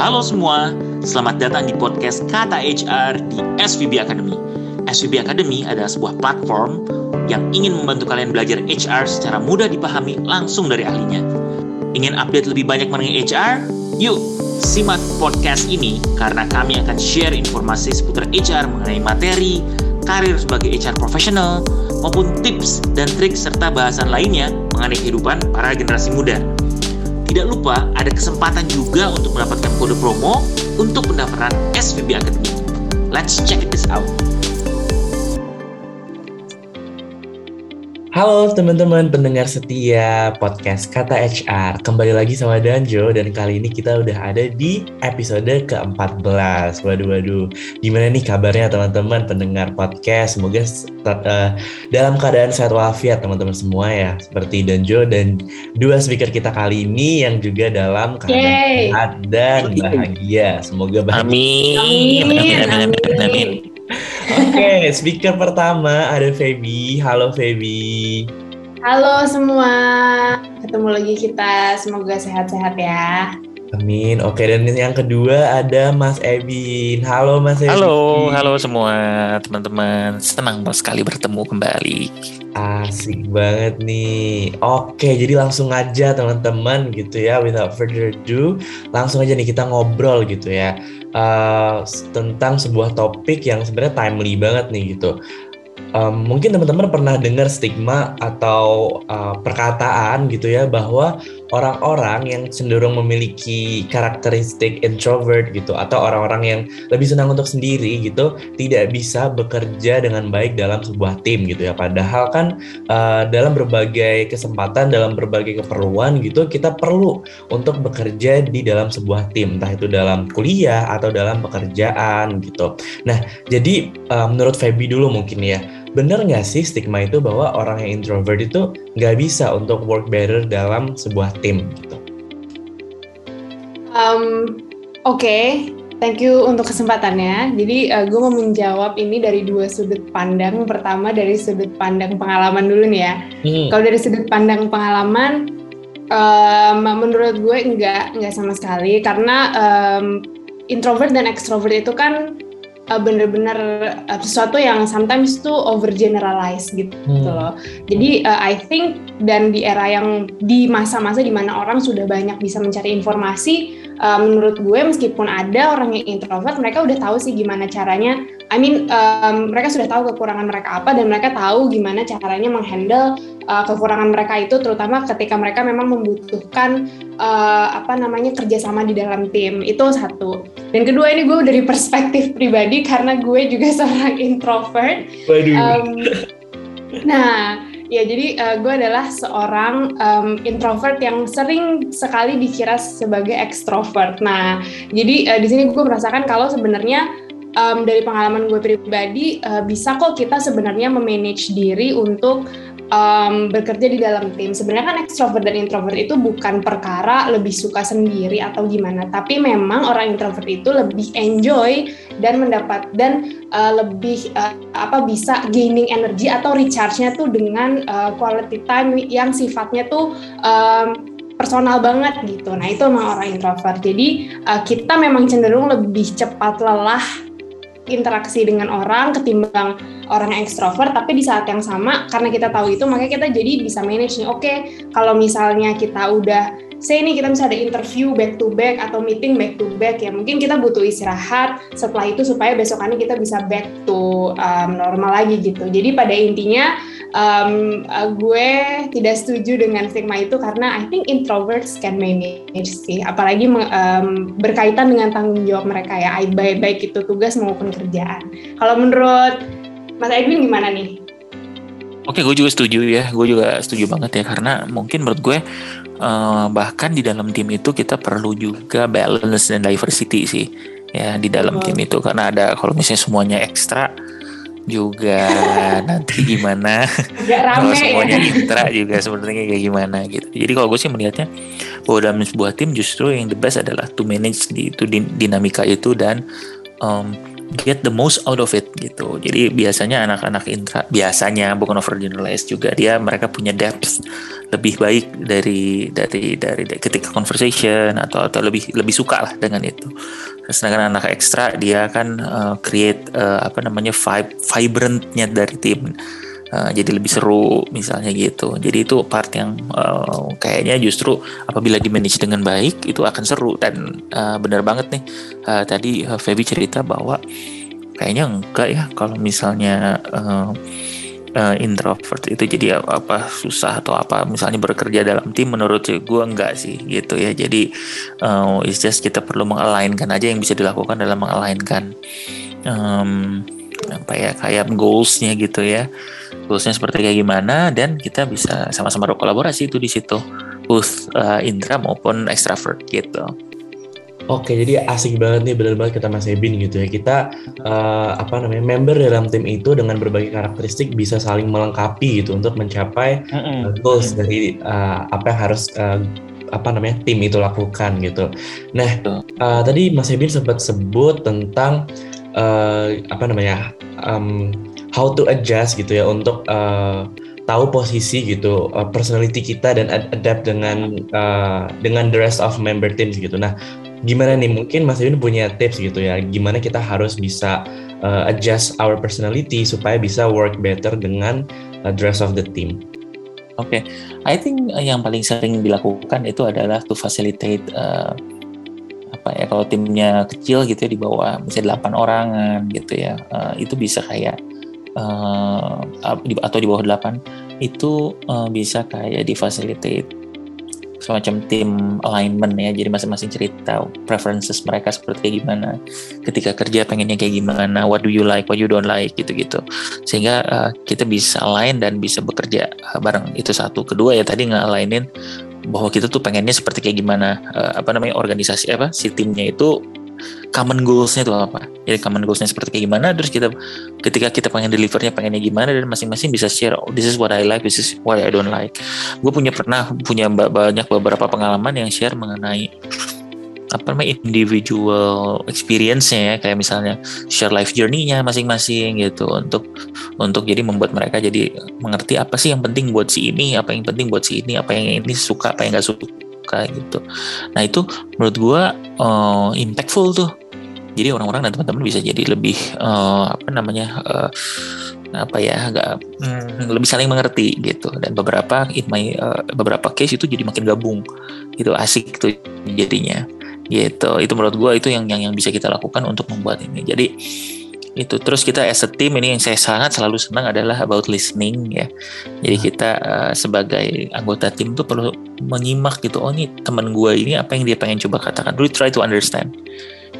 Halo semua, selamat datang di podcast Kata HR di SVB Academy. SVB Academy adalah sebuah platform yang ingin membantu kalian belajar HR secara mudah dipahami langsung dari ahlinya. Ingin update lebih banyak mengenai HR? Yuk, simak podcast ini karena kami akan share informasi seputar HR mengenai materi, karir sebagai HR profesional, maupun tips dan trik serta bahasan lainnya mengenai kehidupan para generasi muda. Tidak lupa ada kesempatan juga untuk mendapatkan kode promo untuk pendaftaran SVB Academy. Let's check this out. Halo teman-teman pendengar setia podcast Kata HR Kembali lagi sama Danjo Dan kali ini kita udah ada di episode ke-14 Waduh waduh Gimana nih kabarnya teman-teman pendengar podcast Semoga uh, dalam keadaan sehat walafiat teman-teman semua ya Seperti Danjo dan dua speaker kita kali ini Yang juga dalam keadaan sehat dan bahagia Semoga bahagia Amin. Amin. Amin. Amin. Amin. Oke, speaker pertama ada Feby Halo Feby Halo semua, ketemu lagi kita. Semoga sehat-sehat ya. Amin. Oke, dan yang kedua ada Mas Ebin. Halo Mas Ebin. Halo, halo semua teman-teman. Senang sekali bertemu kembali. Asik banget nih. Oke, jadi langsung aja teman-teman gitu ya. Without further ado, langsung aja nih kita ngobrol gitu ya. Uh, tentang sebuah topik yang sebenarnya timely banget nih gitu. Um, mungkin teman-teman pernah dengar stigma atau uh, perkataan gitu ya bahwa orang-orang yang cenderung memiliki karakteristik introvert gitu atau orang-orang yang lebih senang untuk sendiri gitu tidak bisa bekerja dengan baik dalam sebuah tim gitu ya. Padahal kan uh, dalam berbagai kesempatan dalam berbagai keperluan gitu kita perlu untuk bekerja di dalam sebuah tim. Entah itu dalam kuliah atau dalam pekerjaan gitu. Nah jadi uh, menurut Feby dulu mungkin ya bener nggak sih stigma itu bahwa orang yang introvert itu nggak bisa untuk work better dalam sebuah tim gitu? Um, Oke, okay. thank you untuk kesempatannya. Jadi uh, gue mau menjawab ini dari dua sudut pandang. Pertama dari sudut pandang pengalaman dulu nih ya. Hmm. Kalau dari sudut pandang pengalaman, um, menurut gue enggak enggak sama sekali karena um, introvert dan extrovert itu kan bener-bener uh, sesuatu yang sometimes tuh overgeneralize gitu hmm. loh. Jadi uh, I think dan di era yang di masa-masa di mana orang sudah banyak bisa mencari informasi, uh, menurut gue meskipun ada orang yang introvert, mereka udah tahu sih gimana caranya. I mean um, mereka sudah tahu kekurangan mereka apa dan mereka tahu gimana caranya menghandle uh, kekurangan mereka itu, terutama ketika mereka memang membutuhkan uh, apa namanya kerjasama di dalam tim itu satu. Dan kedua ini gue dari perspektif pribadi karena gue juga seorang introvert. Waduh. Um, nah, ya jadi uh, gue adalah seorang um, introvert yang sering sekali dikira sebagai ekstrovert. Nah, jadi uh, di sini gue merasakan kalau sebenarnya um, dari pengalaman gue pribadi uh, bisa kok kita sebenarnya memanage diri untuk um, bekerja di dalam tim. Sebenarnya kan extrovert dan introvert itu bukan perkara lebih suka sendiri atau gimana, tapi memang orang introvert itu lebih enjoy dan mendapat dan uh, lebih uh, apa bisa gaining energy atau recharge-nya tuh dengan uh, quality time yang sifatnya tuh um, personal banget gitu. Nah itu emang orang introvert. Jadi uh, kita memang cenderung lebih cepat lelah interaksi dengan orang ketimbang orang ekstrovert tapi di saat yang sama karena kita tahu itu makanya kita jadi bisa manage nih. Oke kalau misalnya kita udah say ini kita bisa ada interview back to back atau meeting back to back ya mungkin kita butuh istirahat setelah itu supaya besokannya kita bisa back to um, normal lagi gitu. Jadi pada intinya um, uh, gue tidak setuju dengan stigma itu karena I think introverts can manage sih apalagi um, berkaitan dengan tanggung jawab mereka ya baik baik itu tugas maupun kerjaan kalau menurut Mas Edwin gimana nih? Oke, gue juga setuju ya. Gue juga setuju banget ya karena mungkin menurut gue uh, bahkan di dalam tim itu kita perlu juga balance dan diversity sih ya di dalam oh. tim itu karena ada kalau misalnya semuanya ekstra juga nanti gimana kalau semuanya ya. intra juga sebenarnya kayak gimana gitu jadi kalau gue sih melihatnya bahwa dalam sebuah tim justru yang the best adalah to manage di itu dinamika itu dan um, get the most out of it gitu. Jadi biasanya anak-anak intra biasanya bukan overgeneralize juga dia mereka punya depth lebih baik dari dari dari, ketika conversation atau atau lebih lebih suka lah dengan itu. Sedangkan anak ekstra dia kan uh, create uh, apa namanya vibe vibrantnya dari tim. Uh, jadi lebih seru misalnya gitu. Jadi itu part yang uh, kayaknya justru apabila di manage dengan baik itu akan seru dan uh, benar banget nih uh, tadi uh, Feby cerita bahwa kayaknya enggak ya kalau misalnya uh, uh, introvert itu jadi apa, susah atau apa misalnya bekerja dalam tim menurut gue enggak sih gitu ya jadi uh, it's just kita perlu mengalainkan aja yang bisa dilakukan dalam mengalainkan um, apa ya kayak goalsnya gitu ya goalsnya seperti kayak gimana dan kita bisa sama-sama berkolaborasi itu di situ both uh, intra maupun extrovert gitu. Oke, jadi asik banget nih benar banget kata Mas Ebin gitu ya. Kita uh, apa namanya member dalam tim itu dengan berbagai karakteristik bisa saling melengkapi gitu untuk mencapai uh, goals dari uh, apa yang harus uh, apa namanya tim itu lakukan gitu. Nah, uh, tadi Mas Ebin sempat sebut tentang uh, apa namanya um, how to adjust gitu ya untuk uh, tahu posisi gitu uh, personality kita dan adapt dengan uh, dengan the rest of member teams gitu. Nah, gimana nih mungkin Mas Yun punya tips gitu ya gimana kita harus bisa uh, adjust our personality supaya bisa work better dengan uh, the rest of the team. Oke, okay. I think yang paling sering dilakukan itu adalah to facilitate uh, apa ya kalau timnya kecil gitu ya di bawah misalnya 8 orangan gitu ya uh, itu bisa kayak uh, atau di bawah 8 itu uh, bisa kayak di facilitate semacam tim alignment ya. Jadi masing-masing cerita preferences mereka seperti gimana. Ketika kerja pengennya kayak gimana what do you like what you don't like gitu-gitu. Sehingga uh, kita bisa align dan bisa bekerja uh, bareng. Itu satu. Kedua ya tadi nge-alignin bahwa kita tuh pengennya seperti kayak gimana. Uh, apa namanya organisasi apa si timnya itu common goalsnya itu apa? Jadi common goalsnya seperti kayak gimana terus kita ketika kita pengen delivernya pengennya gimana dan masing-masing bisa share oh, this is what I like this is what I don't like. Gue punya pernah punya banyak beberapa pengalaman yang share mengenai apa namanya individual experience-nya ya. Kayak misalnya share life journey-nya masing-masing gitu untuk untuk jadi membuat mereka jadi mengerti apa sih yang penting buat si ini apa yang penting buat si ini apa yang ini suka apa yang gak suka suka gitu. Nah itu menurut gue uh, impactful tuh. Jadi orang-orang dan teman-teman bisa jadi lebih uh, apa namanya uh, apa ya agak hmm, lebih saling mengerti gitu dan beberapa in my uh, beberapa case itu jadi makin gabung gitu asik tuh jadinya gitu itu menurut gue itu yang yang yang bisa kita lakukan untuk membuat ini jadi itu terus kita as a team ini yang saya sangat selalu senang adalah about listening ya. Jadi hmm. kita uh, sebagai anggota tim tuh perlu menyimak gitu oh nih teman gue ini apa yang dia pengen coba katakan. Really try to understand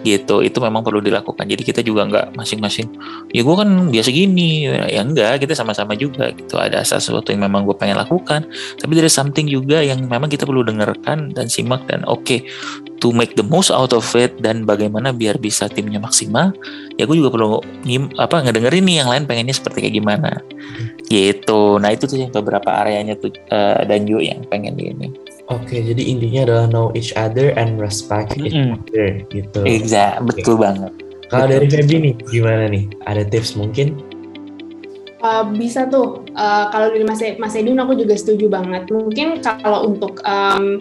gitu. Itu memang perlu dilakukan. Jadi kita juga nggak masing-masing ya gue kan biasa gini. Ya enggak kita sama-sama juga gitu. Ada sesuatu yang memang gue pengen lakukan tapi dari something juga yang memang kita perlu dengarkan dan simak dan oke okay, to make the most out of it dan bagaimana biar bisa timnya maksimal ya gue juga perlu apa ngedengerin nih yang lain pengennya seperti kayak gimana. Gitu. Nah itu tuh beberapa areanya tuh uh, dan juga yang pengen di ini Oke, jadi intinya adalah know each other and respect each mm -hmm. other gitu. Exact, betul okay. banget. Kalau dari Feby nih, gimana nih? Ada tips mungkin? Uh, bisa tuh. Uh, kalau dari Mas, e-, Mas Edun aku juga setuju banget. Mungkin kalau untuk um,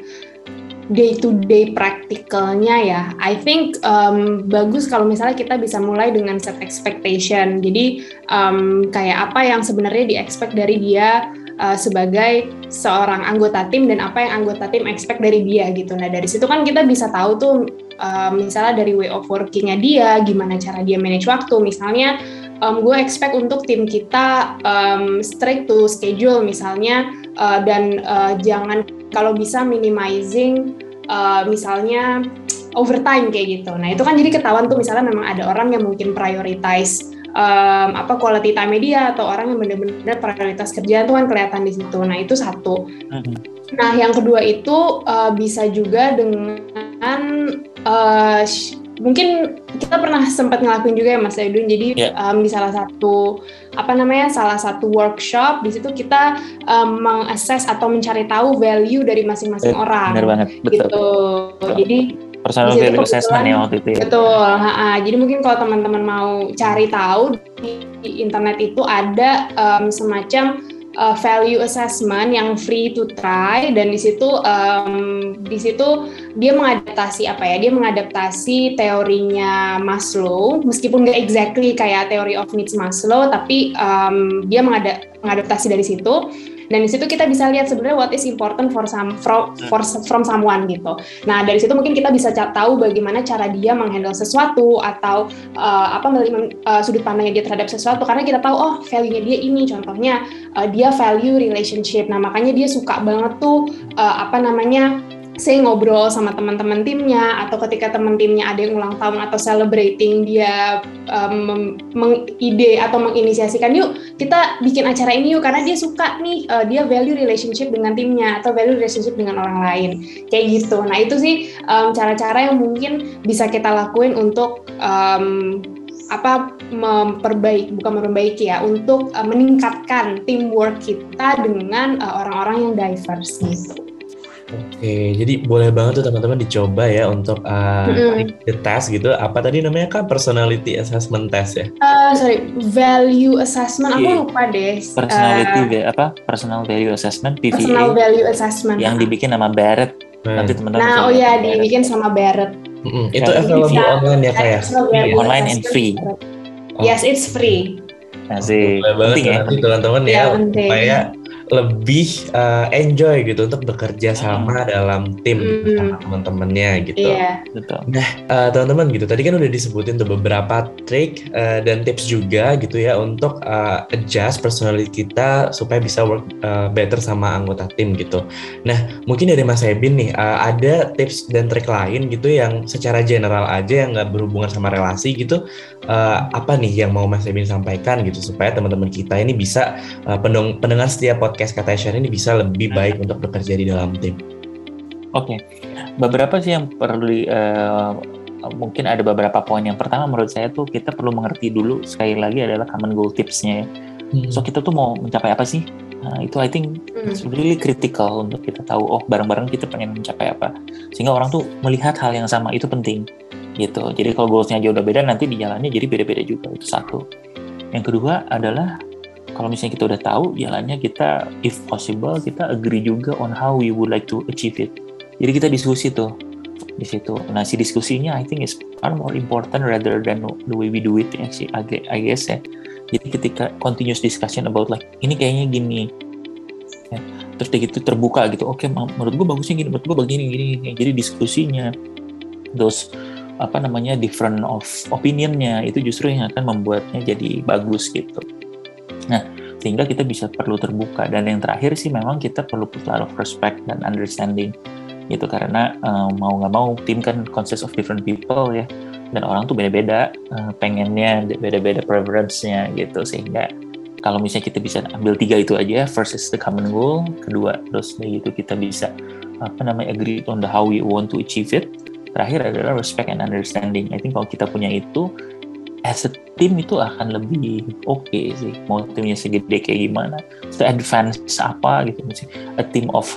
day to day practicalnya ya, I think um, bagus kalau misalnya kita bisa mulai dengan set expectation. Jadi um, kayak apa yang sebenarnya di expect dari dia uh, sebagai seorang anggota tim dan apa yang anggota tim expect dari dia gitu. Nah dari situ kan kita bisa tahu tuh uh, misalnya dari way of workingnya dia, gimana cara dia manage waktu. Misalnya um, gue expect untuk tim kita um, strict to schedule misalnya uh, dan uh, jangan kalau bisa minimizing uh, misalnya overtime kayak gitu. Nah itu kan jadi ketahuan tuh misalnya memang ada orang yang mungkin prioritize um, apa quality time media atau orang yang benar-benar prioritas kerjaan itu kan kelihatan di situ. Nah itu satu. Mm-hmm. Nah yang kedua itu uh, bisa juga dengan uh, mungkin kita pernah sempat ngelakuin juga ya Mas Edwin. Jadi yeah. um, di salah satu apa namanya salah satu workshop di situ kita um, mengakses atau mencari tahu value dari masing-masing orang. Benar banget. Betul. Gitu. Betul. Jadi personal value assessment ya waktu itu ya. Betul, ha -ha. jadi mungkin kalau teman-teman mau cari tahu di internet itu ada um, semacam uh, value assessment yang free to try dan di situ um, di situ dia mengadaptasi apa ya dia mengadaptasi teorinya Maslow. Meskipun nggak exactly kayak teori of needs Maslow tapi um, dia mengadaptasi dari situ dan di situ kita bisa lihat sebenarnya what is important for some from, for, from someone gitu. Nah dari situ mungkin kita bisa tahu bagaimana cara dia menghandle sesuatu atau uh, apa uh, sudut pandangnya dia terhadap sesuatu karena kita tahu oh value-nya dia ini contohnya uh, dia value relationship. Nah makanya dia suka banget tuh uh, apa namanya saya ngobrol sama teman-teman timnya atau ketika teman timnya ada yang ulang tahun atau celebrating dia um, mengide atau menginisiasikan yuk kita bikin acara ini yuk karena dia suka nih uh, dia value relationship dengan timnya atau value relationship dengan orang lain kayak gitu nah itu sih cara-cara um, yang mungkin bisa kita lakuin untuk um, apa memperbaiki bukan memperbaiki ya untuk uh, meningkatkan teamwork kita dengan uh, orang-orang yang diverse gitu. Oke, jadi boleh banget tuh teman-teman dicoba ya untuk uh, mm tes gitu. Apa tadi namanya kak? Personality assessment test ya? Uh, sorry, value assessment. Aku iya. lupa deh. Personality uh, apa? Personal value assessment (PVA). Personal value assessment. Yang dibikin sama Barrett. Hmm. Nanti teman-teman. Nah, oh ya, dibikin sama Barrett. Mm -hmm. Itu available online ya kayak? Ya? Online and free. Oh. Yes, it's free. Asik. Boleh banget ya. nanti teman-teman ya, ya supaya lebih uh, enjoy gitu untuk bekerja sama hmm. dalam tim hmm. sama teman-temannya gitu. Iya. Betul. Nah, uh, teman-teman gitu. Tadi kan udah disebutin tuh beberapa trik uh, dan tips juga gitu ya untuk uh, adjust personality kita supaya bisa work uh, better sama anggota tim gitu. Nah, mungkin dari Mas Ebin nih uh, ada tips dan trik lain gitu yang secara general aja yang nggak berhubungan sama relasi gitu. Uh, apa nih yang mau Mas Ebin sampaikan gitu supaya teman-teman kita ini bisa uh, pendengar setiap podcast podcast kata share ini bisa lebih baik untuk bekerja di dalam tim? Oke, okay. beberapa sih yang perlu uh, mungkin ada beberapa poin. Yang pertama menurut saya tuh kita perlu mengerti dulu sekali lagi adalah common goal tipsnya. Ya. Hmm. So kita tuh mau mencapai apa sih? Nah, itu I think hmm. it's really critical untuk kita tahu oh bareng-bareng kita pengen mencapai apa. Sehingga orang tuh melihat hal yang sama itu penting gitu. Jadi kalau goalsnya aja udah beda nanti di jalannya jadi beda-beda juga itu satu. Yang kedua adalah kalau misalnya kita udah tahu jalannya kita if possible kita agree juga on how we would like to achieve it. Jadi kita diskusi tuh di situ. Nah si diskusinya I think is far more important rather than the way we do it ya sih I guess ya. Jadi ketika continuous discussion about like ini kayaknya gini. Ya, terus gitu terbuka gitu oke okay, menurut gue bagusnya gini menurut gue begini gini, gini. Jadi diskusinya those apa namanya different of opinionnya itu justru yang akan membuatnya jadi bagus gitu sehingga kita bisa perlu terbuka. Dan yang terakhir sih memang kita perlu of respect dan understanding gitu. Karena um, mau nggak mau tim kan consists of different people ya. Dan orang tuh beda-beda uh, pengennya beda-beda preference-nya gitu. Sehingga kalau misalnya kita bisa ambil tiga itu aja first is the common goal kedua terus dari itu kita bisa apa namanya agree on the how we want to achieve it. Terakhir adalah respect and understanding. I think kalau kita punya itu as a team itu akan lebih oke okay sih. Mau timnya segede kayak gimana se advance apa gitu a team of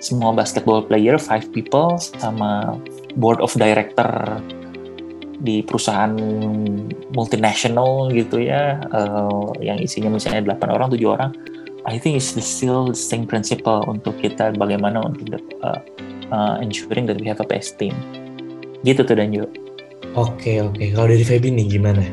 semua basketball player five people sama board of director di perusahaan multinational gitu ya. Uh, yang isinya misalnya 8 orang 7 orang. I think it's still the same principle untuk kita bagaimana untuk uh, uh, ensuring that we have a best team. Gitu tuh dan juga Oke oke, kalau dari Feby nih gimana?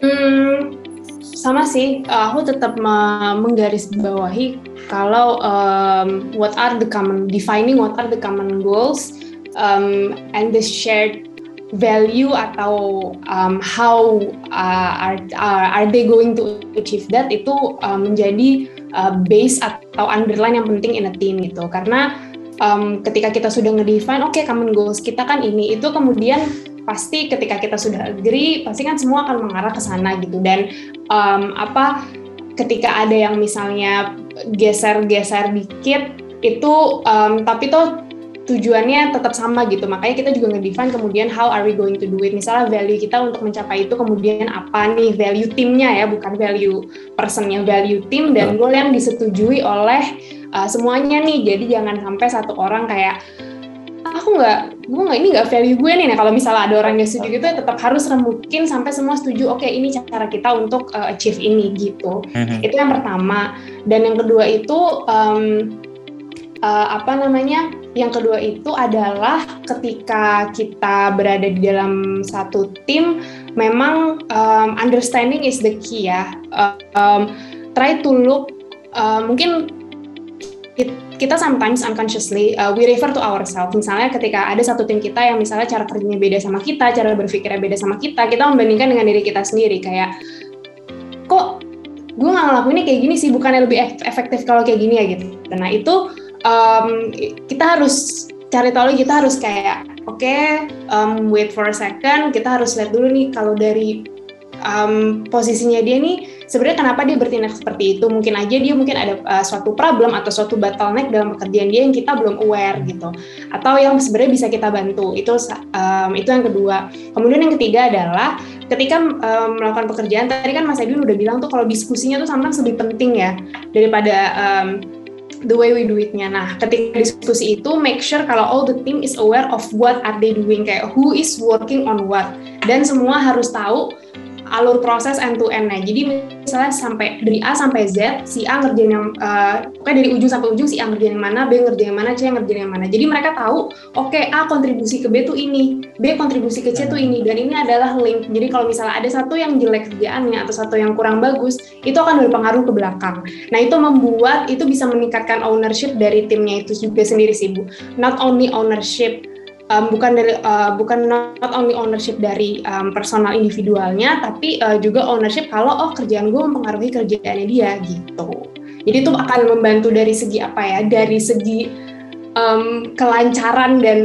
Hmm, sama sih, aku tetap menggarisbawahi kalau um, what are the common defining what are the common goals um, and the shared value atau um, how uh, are, are are they going to achieve that itu uh, menjadi uh, base atau underline yang penting in a team gitu. Karena um, ketika kita sudah ngedefine oke okay, common goals kita kan ini itu kemudian pasti ketika kita sudah agree pasti kan semua akan mengarah ke sana gitu. Dan um, apa ketika ada yang misalnya geser-geser dikit itu um, tapi tuh tujuannya tetap sama gitu. Makanya kita juga ngedefine kemudian how are we going to do it. Misalnya value kita untuk mencapai itu kemudian apa nih value timnya ya bukan value personnya value tim dan goal yang disetujui oleh uh, semuanya nih. Jadi jangan sampai satu orang kayak aku nggak gue nggak ini nggak value gue nih. Nah kalau misalnya ada orang yang setuju gitu ya tetap harus rembukin sampai semua setuju oke okay, ini cara kita untuk uh, achieve ini gitu. Mm-hmm. itu yang pertama. Dan yang kedua itu um, uh, apa namanya yang kedua itu adalah ketika kita berada di dalam satu tim memang um, understanding is the key ya um, try to look uh, mungkin kita sometimes unconsciously uh, we refer to ourselves. Misalnya ketika ada satu tim kita yang misalnya cara kerjanya beda sama kita, cara berpikirnya beda sama kita, kita membandingkan dengan diri kita sendiri kayak kok gue nggak ngelakuinnya kayak gini sih, bukannya lebih efektif kalau kayak gini ya gitu. Nah itu um, kita harus cari tahu kita harus kayak oke okay, um, wait for a second, kita harus lihat dulu nih kalau dari um, posisinya dia nih sebenarnya kenapa dia bertindak seperti itu? Mungkin aja dia mungkin ada uh, suatu problem atau suatu bottleneck dalam pekerjaan dia yang kita belum aware gitu. Atau yang sebenarnya bisa kita bantu. Itu um, itu yang kedua. Kemudian yang ketiga adalah ketika um, melakukan pekerjaan tadi kan Mas Edwin udah bilang tuh kalau diskusinya tuh sometimes lebih penting ya daripada um, the way we do it-nya. Nah, ketika diskusi itu make sure kalau all the team is aware of what are they doing kayak who is working on what dan semua harus tahu alur proses end to end. Nah, jadi misalnya sampai dari A sampai Z, si A ngerjain yang uh, pokoknya dari ujung sampai ujung si A ngerjain yang mana, B ngerjain yang mana, C ngerjain yang mana. Jadi mereka tahu, oke okay, A kontribusi ke B tuh ini, B kontribusi ke C tuh ini, dan ini adalah link. Jadi kalau misalnya ada satu yang jelek kerjaannya atau satu yang kurang bagus, itu akan berpengaruh ke belakang. Nah, itu membuat itu bisa meningkatkan ownership dari timnya itu juga sendiri sih, Bu. Not only ownership um, bukan dari uh, bukan not only ownership dari um, personal individualnya tapi uh, juga ownership kalau oh kerjaan gue mempengaruhi kerjaannya dia gitu. Jadi itu akan membantu dari segi apa ya dari segi um, kelancaran dan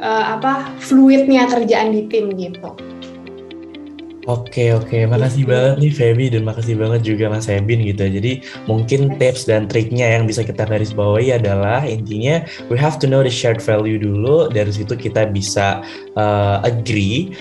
uh, apa fluidnya kerjaan di tim gitu Oke oke, makasih banget nih Feby dan makasih banget juga Mas Ebin gitu. Jadi mungkin tips dan triknya yang bisa kita garis bawahi adalah intinya we have to know the shared value dulu. Dari situ kita bisa uh, agree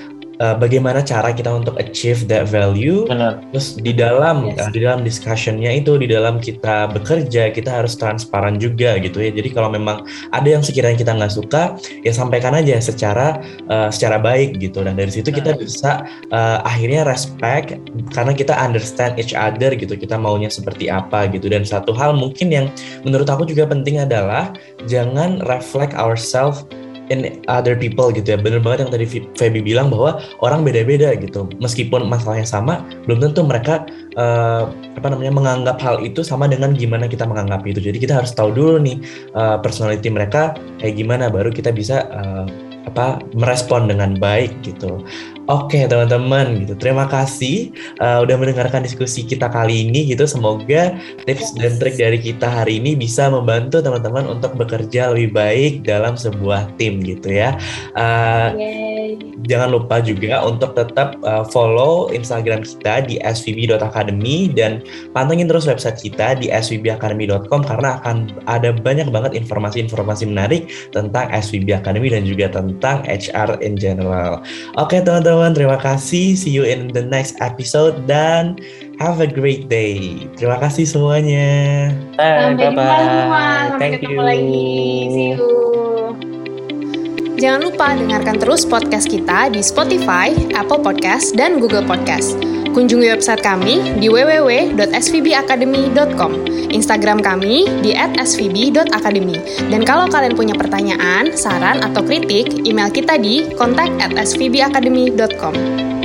uh, bagaimana cara kita untuk achieve that value. Benar. Terus di dalam yes. uh, di dalam discussionnya itu di dalam kita bekerja kita harus transparan juga gitu ya. Jadi kalau memang ada yang sekiranya kita nggak suka ya sampaikan aja secara uh, secara baik gitu. Dan dari situ kita bisa uh, akhirnya respect karena kita understand each other gitu. Kita maunya seperti apa gitu. Dan satu hal mungkin yang menurut aku juga penting adalah jangan reflect ourselves in other people gitu ya. Bener banget yang tadi Feby bilang bahwa orang beda-beda gitu. Meskipun masalahnya sama belum tentu mereka uh, apa namanya menganggap hal itu sama dengan gimana kita menganggap itu. Jadi kita harus tahu dulu nih uh, personality mereka kayak gimana baru kita bisa uh, apa merespon dengan baik gitu Oke teman-teman gitu. Terima kasih uh, udah mendengarkan diskusi kita kali ini gitu. Semoga tips dan trik dari kita hari ini bisa membantu teman-teman untuk bekerja lebih baik dalam sebuah tim gitu ya. Uh, jangan lupa juga untuk tetap uh, follow Instagram kita di svb.academy dan pantengin terus website kita di svbacademy.com karena akan ada banyak banget informasi-informasi menarik tentang SVB Academy dan juga tentang HR in general. Oke teman-teman teman-teman. Terima kasih. See you in the next episode dan have a great day. Terima kasih semuanya. Bye. Sampai bye jumpa semua. Sampai Thank ketemu you. lagi. See you. Jangan lupa dengarkan terus podcast kita di Spotify, Apple Podcast, dan Google Podcast. Kunjungi website kami di www.svbacademy.com, Instagram kami di @svb.academy. Dan kalau kalian punya pertanyaan, saran, atau kritik, email kita di kontak@svbacademy.com.